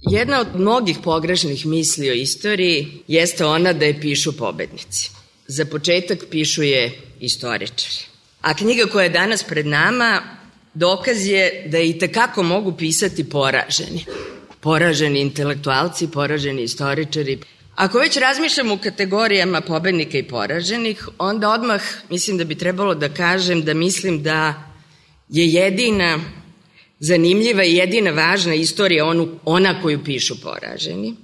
Jedna od mnogih pogrešnih misli o istoriji jeste ona da je pišu pobednici. Za početak pišu je istoričari. A knjiga koja je danas pred nama dokaz je da i tekako mogu pisati poraženi. Poraženi intelektualci, poraženi istoričari. Ako već razmišljam u kategorijama pobednika i poraženih, onda odmah mislim da bi trebalo da kažem da mislim da je jedina zanimljiva i jedina važna istorija onu, ona koju pišu poraženi,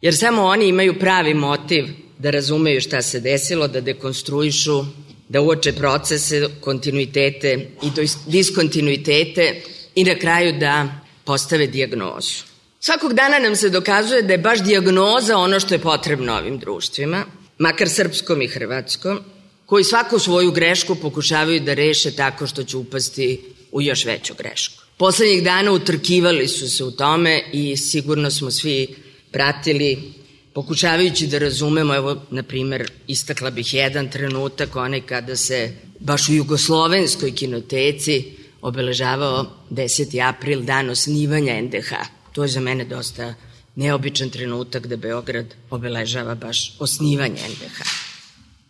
jer samo oni imaju pravi motiv da razumeju šta se desilo, da dekonstruišu, da uoče procese, kontinuitete i diskontinuitete i na kraju da postave diagnozu. Svakog dana nam se dokazuje da je baš diagnoza ono što je potrebno ovim društvima, makar srpskom i hrvatskom, koji svaku svoju grešku pokušavaju da reše tako što će upasti u još veću grešku. Poslednjih dana utrkivali su se u tome i sigurno smo svi pratili pokušavajući da razumemo, evo, na primer, istakla bih jedan trenutak, onaj kada se baš u jugoslovenskoj kinoteci obeležavao 10. april, dan osnivanja NDH. To je za mene dosta neobičan trenutak da Beograd obeležava baš osnivanje NDH.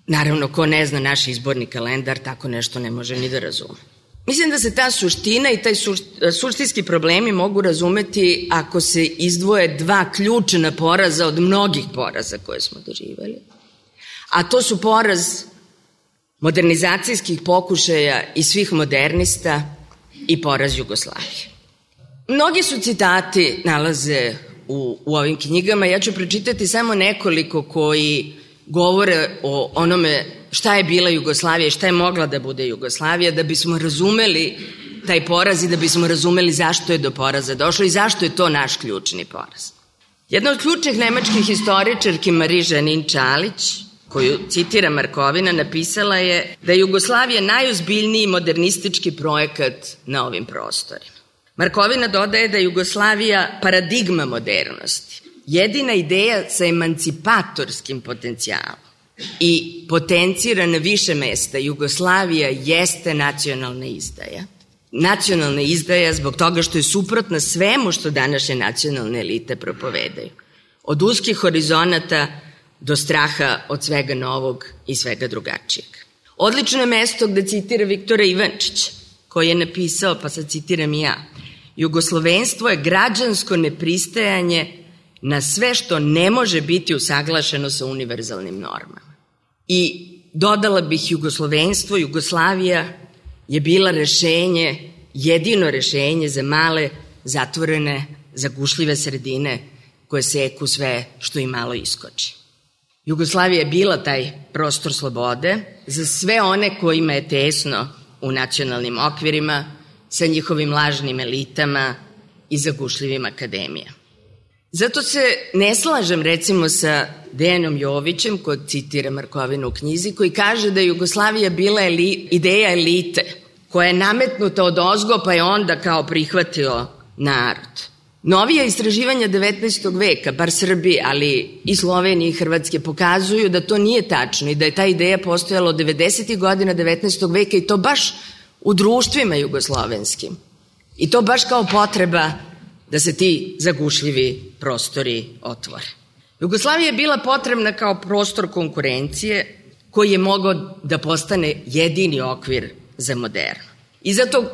Naravno, ko ne zna naš izborni kalendar, tako nešto ne može ni da razume. Mislim da se ta suština i taj suštinski problemi mogu razumeti ako se izdvoje dva ključna poraza od mnogih poraza koje smo doživali. A to su poraz modernizacijskih pokušaja i svih modernista i poraz Jugoslavije. Mnogi su citati nalaze u, u ovim knjigama, ja ću pročitati samo nekoliko koji govore o onome šta je bila Jugoslavija i šta je mogla da bude Jugoslavija, da bismo razumeli taj poraz i da bismo razumeli zašto je do poraza došlo i zašto je to naš ključni poraz. Jedna od ključnih nemačkih historičarki Marie Žanin Čalić, koju citira Markovina, napisala je da je Jugoslavija najozbiljniji modernistički projekat na ovim prostorima. Markovina dodaje da je Jugoslavija paradigma modernosti, jedina ideja sa emancipatorskim potencijalom i potencira na više mesta. Jugoslavija jeste nacionalna izdaja. Nacionalna izdaja zbog toga što je suprotna svemu što današnje nacionalne elite propovedaju. Od uskih horizonata do straha od svega novog i svega drugačijeg. Odlično je mesto gde citira Viktora Ivančića, koji je napisao, pa sad citiram i ja, Jugoslovenstvo je građansko nepristajanje na sve što ne može biti usaglašeno sa univerzalnim normama. I dodala bih Jugoslovenstvo, Jugoslavija je bila rešenje, jedino rešenje za male, zatvorene, zagušljive sredine koje seku sve što i malo iskoči. Jugoslavija je bila taj prostor slobode za sve one kojima je tesno u nacionalnim okvirima, sa njihovim lažnim elitama i zagušljivim akademijama. Zato se ne slažem recimo sa Dejanom Jovićem, kod citira Markovinu u knjizi, koji kaže da je Jugoslavija bila eli, ideja elite, koja je nametnuta od ozgo, pa je onda kao prihvatio narod. Novija istraživanja 19. veka, bar Srbije, ali i Slovenije i Hrvatske, pokazuju da to nije tačno i da je ta ideja postojala od 90. godina 19. veka i to baš u društvima jugoslovenskim. I to baš kao potreba da se ti zagušljivi prostori otvore. Jugoslavija je bila potrebna kao prostor konkurencije koji je mogao da postane jedini okvir za moderno. I zato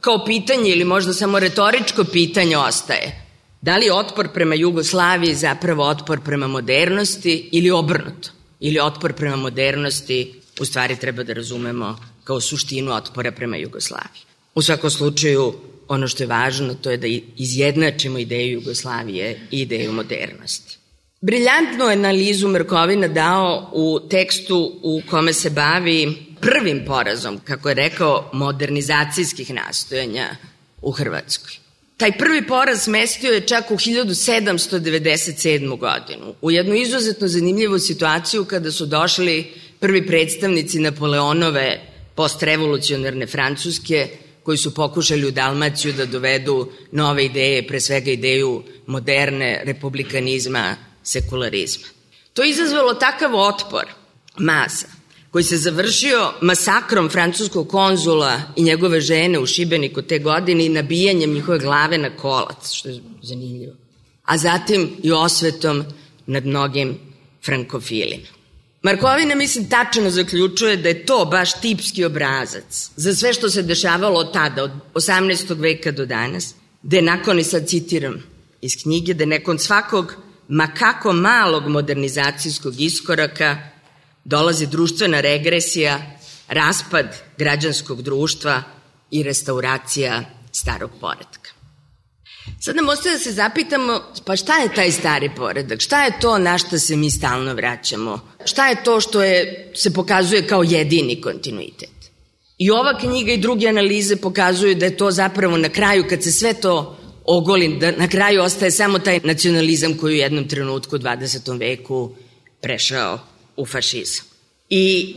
kao pitanje ili možda samo retoričko pitanje ostaje da li otpor prema Jugoslaviji zapravo otpor prema modernosti ili obrnuto? Ili otpor prema modernosti u stvari treba da razumemo kao suštinu otpora prema Jugoslaviji. U svakom slučaju, ono što je važno to je da izjednačimo ideju Jugoslavije i ideju modernosti. Briljantnu analizu Mrkovina dao u tekstu u kome se bavi prvim porazom, kako je rekao, modernizacijskih nastojanja u Hrvatskoj. Taj prvi poraz mestio je čak u 1797. godinu, u jednu izuzetno zanimljivu situaciju kada su došli prvi predstavnici Napoleonove postrevolucionarne Francuske, koji su pokušali u Dalmaciju da dovedu nove ideje, pre svega ideju moderne republikanizma, sekularizma. To je izazvalo takav otpor masa, koji se završio masakrom francuskog konzula i njegove žene u Šibeniku te godine i nabijanjem njihove glave na kolac, što je zanimljivo. a zatim i osvetom nad mnogim frankofilima. Markovina, mislim, tačno zaključuje da je to baš tipski obrazac za sve što se dešavalo od tada, od 18. veka do danas, da je nakon, i sad citiram iz knjige, da nakon svakog ma kako malog modernizacijskog iskoraka dolazi društvena regresija, raspad građanskog društva i restauracija starog poredka. Sad nam ostaje da se zapitamo, pa šta je taj stari poredak? Šta je to na šta se mi stalno vraćamo? Šta je to što je, se pokazuje kao jedini kontinuitet? I ova knjiga i druge analize pokazuju da je to zapravo na kraju, kad se sve to ogoli, da na kraju ostaje samo taj nacionalizam koji u jednom trenutku u 20. veku prešao u fašizam. I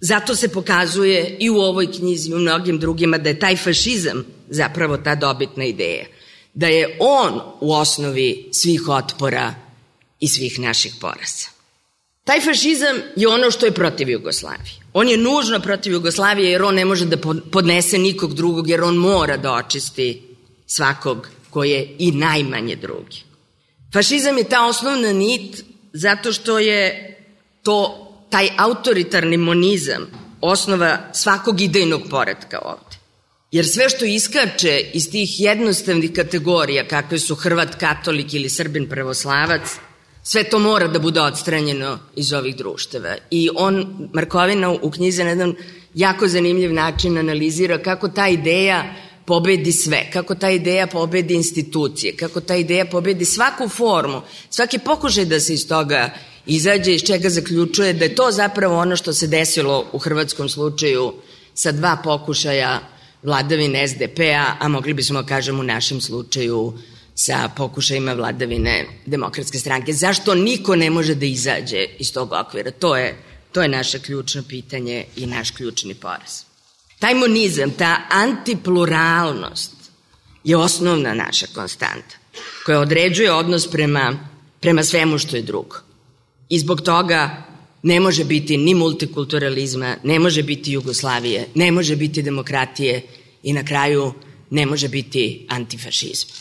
zato se pokazuje i u ovoj knjizi i u mnogim drugima da je taj fašizam zapravo ta dobitna ideja. Da je on u osnovi svih otpora i svih naših poraza. Taj fašizam je ono što je protiv Jugoslavije. On je nužno protiv Jugoslavije jer on ne može da podnese nikog drugog jer on mora da očisti svakog ko je i najmanje drugi. Fašizam je ta osnovna nit zato što je to taj autoritarni monizam osnova svakog idejnog poredka ovde. Jer sve što iskače iz tih jednostavnih kategorija, kakve su Hrvat katolik ili Srbin pravoslavac, sve to mora da bude odstranjeno iz ovih društava. I on, Markovina u knjize na jedan jako zanimljiv način analizira kako ta ideja pobedi sve, kako ta ideja pobedi institucije, kako ta ideja pobedi svaku formu, svaki pokušaj da se iz toga izađe, iz čega zaključuje da je to zapravo ono što se desilo u hrvatskom slučaju sa dva pokušaja vladavine SDP-a, a mogli bismo kažem u našem slučaju sa pokušajima vladavine demokratske stranke. Zašto niko ne može da izađe iz tog okvira? To je, to je naše ključno pitanje i naš ključni poraz. Taj monizam, ta antipluralnost je osnovna naša konstanta koja određuje odnos prema, prema svemu što je drugo. I zbog toga ne može biti ni multikulturalizma, ne može biti Jugoslavije, ne može biti demokratije i na kraju ne može biti antifašizma.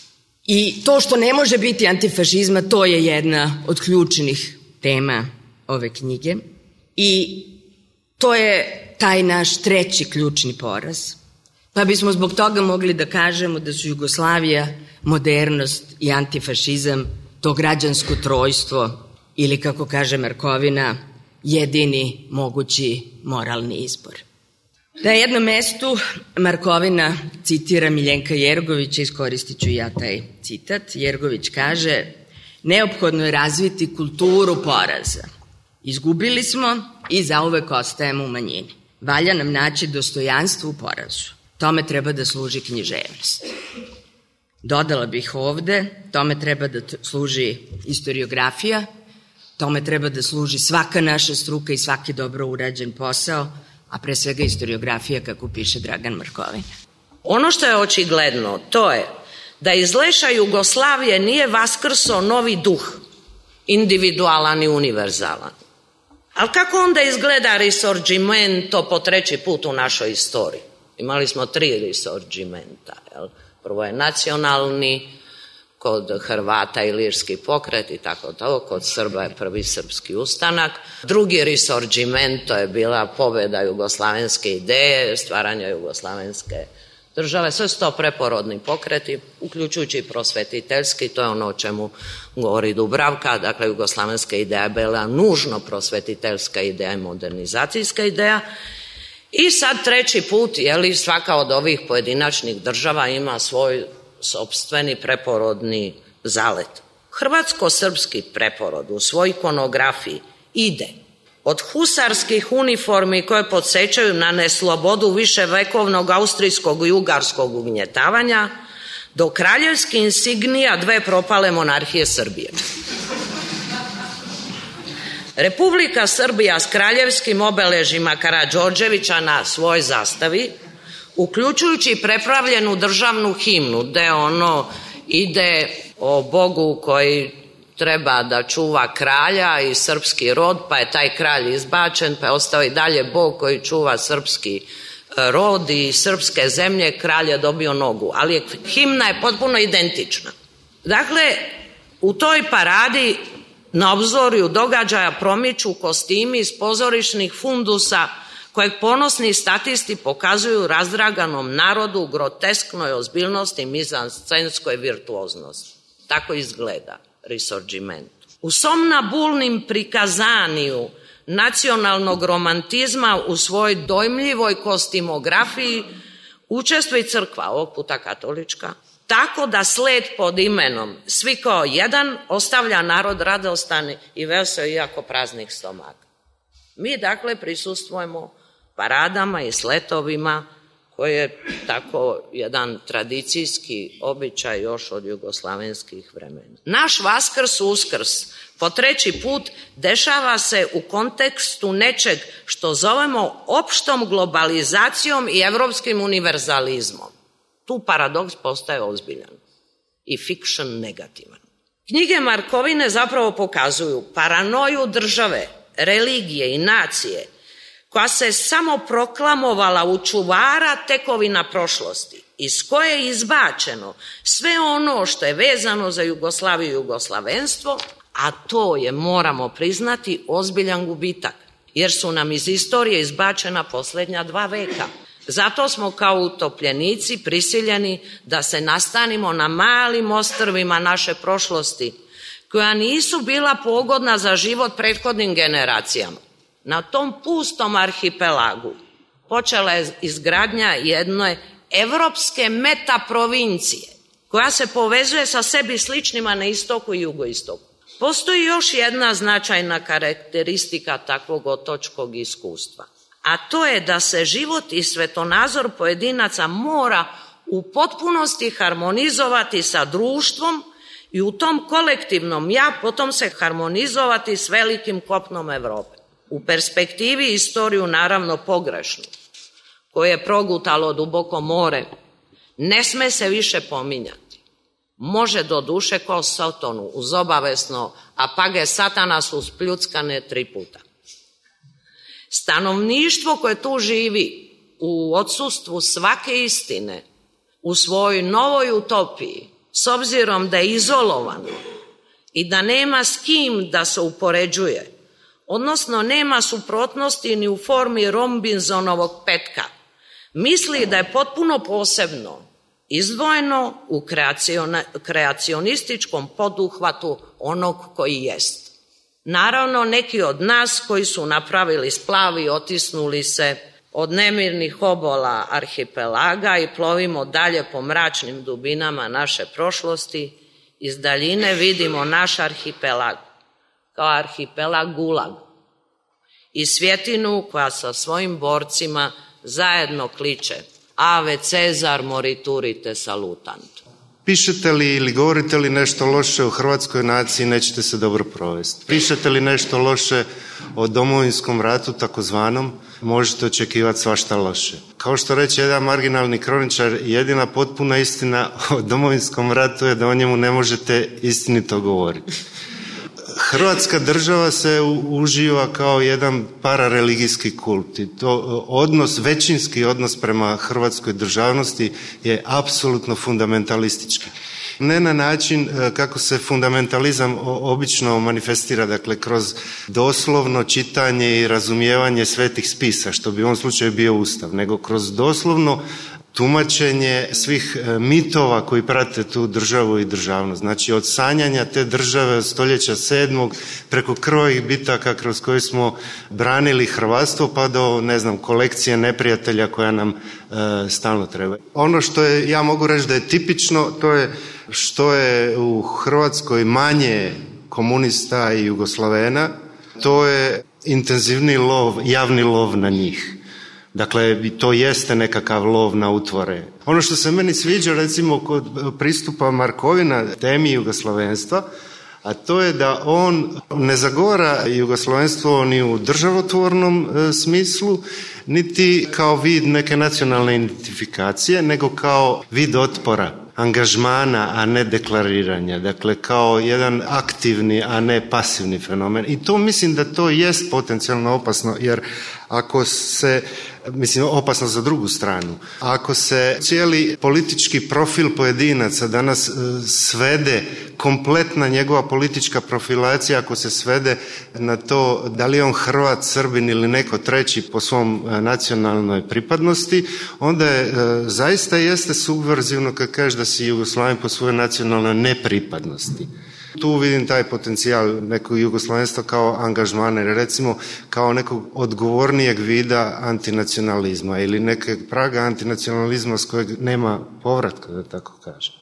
I to što ne može biti antifašizma, to je jedna od ključnih tema ove knjige. I to je taj naš treći ključni poraz. Pa bismo zbog toga mogli da kažemo da su Jugoslavija, modernost i antifašizam to građansko trojstvo ili kako kaže Markovina, jedini mogući moralni izbor. Na jednom mestu Markovina citira Miljenka Jergovića, iskoristit ću ja taj citat. Jergović kaže, neophodno je razviti kulturu poraza. Izgubili smo i zauvek ostajemo u manjini. Valja nam naći dostojanstvo u porazu. Tome treba da služi književnost. Dodala bih ovde, tome treba da služi istoriografija, tome treba da služi svaka naša struka i svaki dobro urađen posao, a pre svega istoriografija kako piše Dragan Markovin. Ono što je očigledno, to je da iz leša Jugoslavije nije vaskrso novi duh, individualan i univerzalan. Ali kako onda izgleda risorgimento po treći put u našoj istoriji? Imali smo tri risorgimenta. Jel? Prvo je nacionalni, kod Hrvata i lirski pokret i tako to, kod Srba je prvi srpski ustanak. Drugi risorgimento je bila pobeda jugoslavenske ideje, stvaranja jugoslavenske države. Sve su to preporodni pokreti, uključujući i prosvetiteljski, to je ono o čemu govori Dubravka, dakle jugoslavenska ideja je bila nužno prosvetiteljska ideja i modernizacijska ideja. I sad treći put, je li svaka od ovih pojedinačnih država ima svoj sobstveni preporodni zalet. Hrvatsko-srpski preporod u svoj ikonografiji ide od husarskih uniformi koje podsjećaju na neslobodu viševekovnog austrijskog i ugarskog ugnjetavanja, do kraljevski insignija dve propale monarhije Srbije. Republika Srbija s kraljevskim obeležima Karadžorđevića na svoj zastavi, uključujući prepravljenu državnu himnu, gde ono ide o Bogu koji treba da čuva kralja i srpski rod, pa je taj kralj izbačen, pa je ostao i dalje Bog koji čuva srpski e, rod i srpske zemlje, kralj je dobio nogu, ali himna je potpuno identična. Dakle, U toj paradi na obzorju događaja promiču kostimi iz pozorišnih fundusa kojeg ponosni statisti pokazuju razdraganom narodu u grotesknoj ozbiljnosti i mizanscenskoj virtuoznosti. Tako izgleda Risorgiment. U somnabulnim prikazaniju nacionalnog romantizma u svojoj dojmljivoj kostimografiji učestvuje crkva, ovog puta katolička, tako da sled pod imenom svi kao jedan ostavlja narod radostan i veseo iako praznih stomaka. Mi dakle prisustvujemo paradama i sletovima koje je tako jedan tradicijski običaj još od jugoslavenskih vremena. Naš Vaskrs Uskrs po treći put dešava se u kontekstu nečeg što zovemo opštom globalizacijom i evropskim univerzalizmom. Tu paradoks postaje ozbiljan i fiction negativan. Knjige Markovine zapravo pokazuju paranoju države, religije i nacije koja se samo proklamovala u čuvara tekovina prošlosti, iz koje je izbačeno sve ono što je vezano za Jugoslaviju i Jugoslavenstvo, a to je, moramo priznati, ozbiljan gubitak, jer su nam iz istorije izbačena poslednja dva veka. Zato smo kao utopljenici prisiljeni da se nastanimo na malim ostrvima naše prošlosti, koja nisu bila pogodna za život prethodnim generacijama. Na tom pustom arhipelagu počela je izgradnja jedne evropske metaprovincije, koja se povezuje sa sebi sličnima na istoku i jugoistoku. Postoji još jedna značajna karakteristika takvog otočkog iskustva, a to je da se život i svetonazor pojedinaca mora u potpunosti harmonizovati sa društvom i u tom kolektivnom ja potom se harmonizovati s velikim kopnom Evrope. U perspektivi istoriju naravno pogrešnu, koje je progutalo duboko more, ne sme se više pominjati. Može do duše ko Sotonu uz obavesno, a page satana su spljuckane tri puta. Stanovništvo koje tu živi u odsustvu svake istine, u svojoj novoj utopiji, s obzirom da je izolovano i da nema s kim da se upoređuje, odnosno nema suprotnosti ni u formi Rombinsonovog petka, misli da je potpuno posebno, izdvojeno u kreacionističkom poduhvatu onog koji jest. Naravno, neki od nas koji su napravili splav i otisnuli se od nemirnih obola arhipelaga i plovimo dalje po mračnim dubinama naše prošlosti, iz daljine vidimo naš arhipelag kao arhipelag Gulag i svjetinu koja sa svojim borcima zajedno kliče Ave Cezar moriturite salutant. Pišete li ili govorite li nešto loše o hrvatskoj naciji, nećete se dobro provesti. Pišete li nešto loše o domovinskom ratu, takozvanom, možete očekivati svašta loše. Kao što reče jedan marginalni kroničar, jedina potpuna istina o domovinskom ratu je da o njemu ne možete istinito govoriti. Hrvatska država se uživa kao jedan parareligijski kult i to e, odnos, većinski odnos prema hrvatskoj državnosti je apsolutno fundamentalistički. Ne na način e, kako se fundamentalizam obično manifestira, dakle kroz doslovno čitanje i razumijevanje svetih spisa, što bi u ovom slučaju bio ustav, nego kroz doslovno tumačenje svih e, mitova koji prate tu državu i državnost. Znači od sanjanja te države od stoljeća sedmog preko krvojih bitaka kroz koje smo branili hrvatstvo pa do, ne znam, kolekcije neprijatelja koja nam e, stalno treba. Ono što je, ja mogu reći da je tipično, to je što je u Hrvatskoj manje komunista i jugoslavena, to je intenzivni lov, javni lov na njih. Dakle, to jeste nekakav lov na utvore. Ono što se meni sviđa, recimo, kod pristupa Markovina temi jugoslovenstva, a to je da on ne zagora jugoslovenstvo ni u državotvornom e, smislu, niti kao vid neke nacionalne identifikacije, nego kao vid otpora angažmana, a ne deklariranja. Dakle, kao jedan aktivni, a ne pasivni fenomen. I to mislim da to jest potencijalno opasno, jer ako se mislim, opasno za drugu stranu. Ako se cijeli politički profil pojedinaca danas e, svede kompletna njegova politička profilacija, ako se svede na to da li je on Hrvat, Srbin ili neko treći po svom e, nacionalnoj pripadnosti, onda je e, zaista jeste subverzivno kad kažeš da si Jugoslaven po svojoj nacionalnoj nepripadnosti. Tu vidim taj potencijal nekog jugoslavenstva kao angažmana, recimo kao nekog odgovornijeg vida antinacionalizma ili nekog praga antinacionalizma s kojeg nema povratka, da tako kažem.